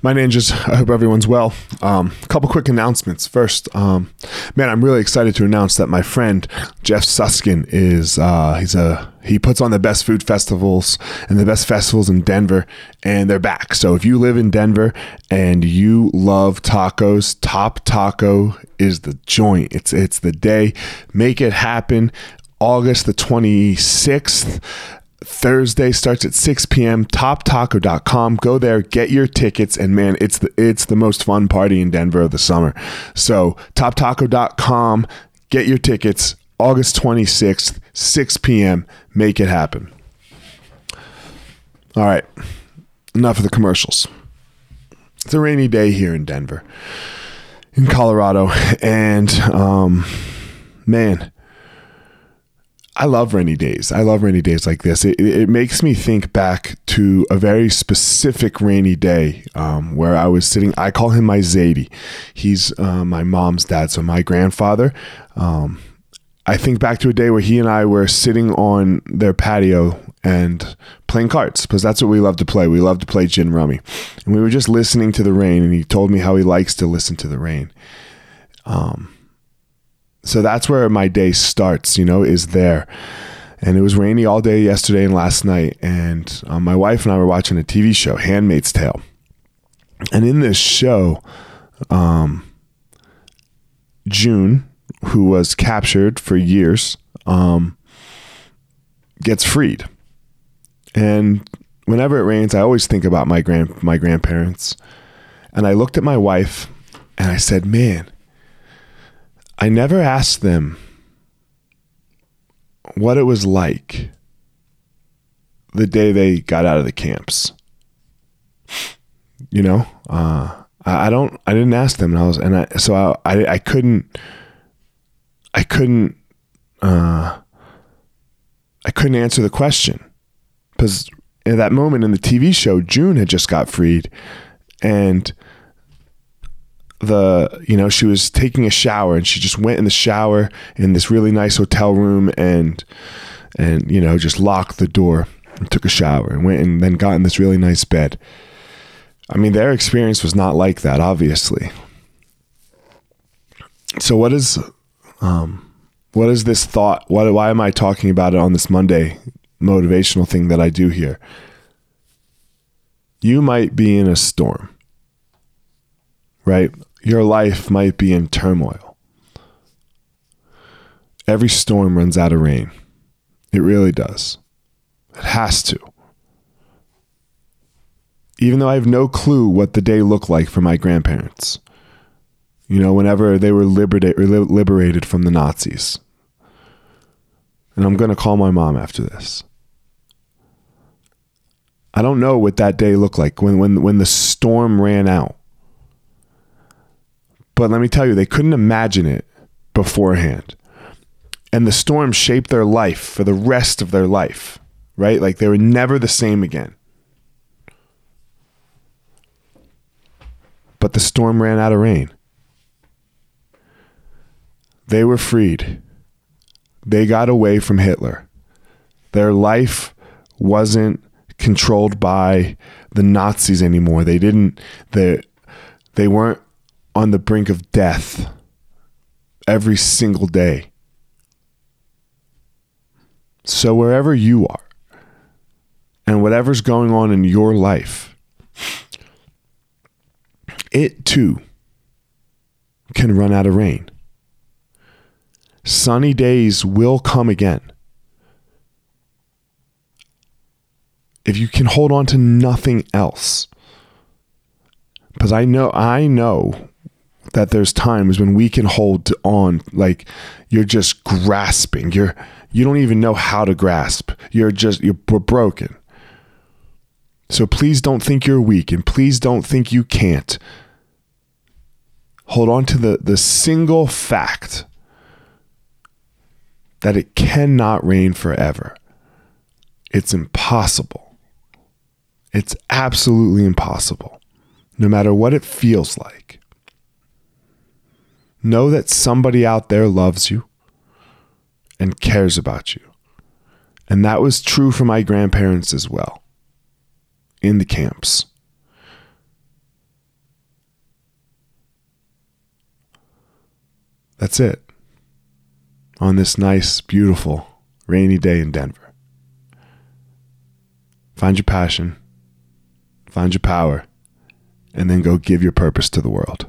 My ninjas, I hope everyone's well. Um, a couple quick announcements. First, um, man, I'm really excited to announce that my friend Jeff Suskin is uh, he's a he puts on the best food festivals and the best festivals in Denver, and they're back. So if you live in Denver and you love tacos, Top Taco is the joint. It's it's the day. Make it happen. August the 26th. Thursday starts at 6 p.m. TopTaco.com. Go there, get your tickets, and man, it's the it's the most fun party in Denver of the summer. So TopTaco.com, get your tickets. August 26th, 6 p.m. Make it happen. All right, enough of the commercials. It's a rainy day here in Denver, in Colorado, and um, man I love rainy days. I love rainy days like this. It, it makes me think back to a very specific rainy day um, where I was sitting. I call him my Zadie. He's uh, my mom's dad, so my grandfather. Um, I think back to a day where he and I were sitting on their patio and playing cards because that's what we love to play. We love to play gin rummy, and we were just listening to the rain. And he told me how he likes to listen to the rain. Um, so that's where my day starts, you know, is there. And it was rainy all day yesterday and last night. And um, my wife and I were watching a TV show, Handmaid's Tale. And in this show, um, June, who was captured for years, um, gets freed. And whenever it rains, I always think about my grand my grandparents. And I looked at my wife and I said, "Man, I never asked them what it was like the day they got out of the camps. You know, uh, I, I, don't. I didn't ask them, and I was, and I so I, I, I couldn't, I couldn't, uh, I couldn't answer the question because at that moment in the TV show, June had just got freed, and the you know she was taking a shower and she just went in the shower in this really nice hotel room and and you know just locked the door and took a shower and went and then got in this really nice bed. I mean their experience was not like that obviously. So what is um what is this thought? What why am i talking about it on this monday motivational thing that i do here? You might be in a storm right your life might be in turmoil. Every storm runs out of rain. It really does. It has to. Even though I have no clue what the day looked like for my grandparents, you know, whenever they were liberated from the Nazis. And I'm going to call my mom after this. I don't know what that day looked like when, when, when the storm ran out. But let me tell you, they couldn't imagine it beforehand. And the storm shaped their life for the rest of their life, right? Like they were never the same again. But the storm ran out of rain. They were freed. They got away from Hitler. Their life wasn't controlled by the Nazis anymore. They didn't they they weren't on the brink of death every single day. So, wherever you are and whatever's going on in your life, it too can run out of rain. Sunny days will come again. If you can hold on to nothing else, because I know, I know that there's times when we can hold on like you're just grasping. You're you don't even know how to grasp. You're just you're broken. So please don't think you're weak and please don't think you can't. Hold on to the the single fact that it cannot rain forever. It's impossible. It's absolutely impossible. No matter what it feels like Know that somebody out there loves you and cares about you. And that was true for my grandparents as well in the camps. That's it on this nice, beautiful, rainy day in Denver. Find your passion, find your power, and then go give your purpose to the world.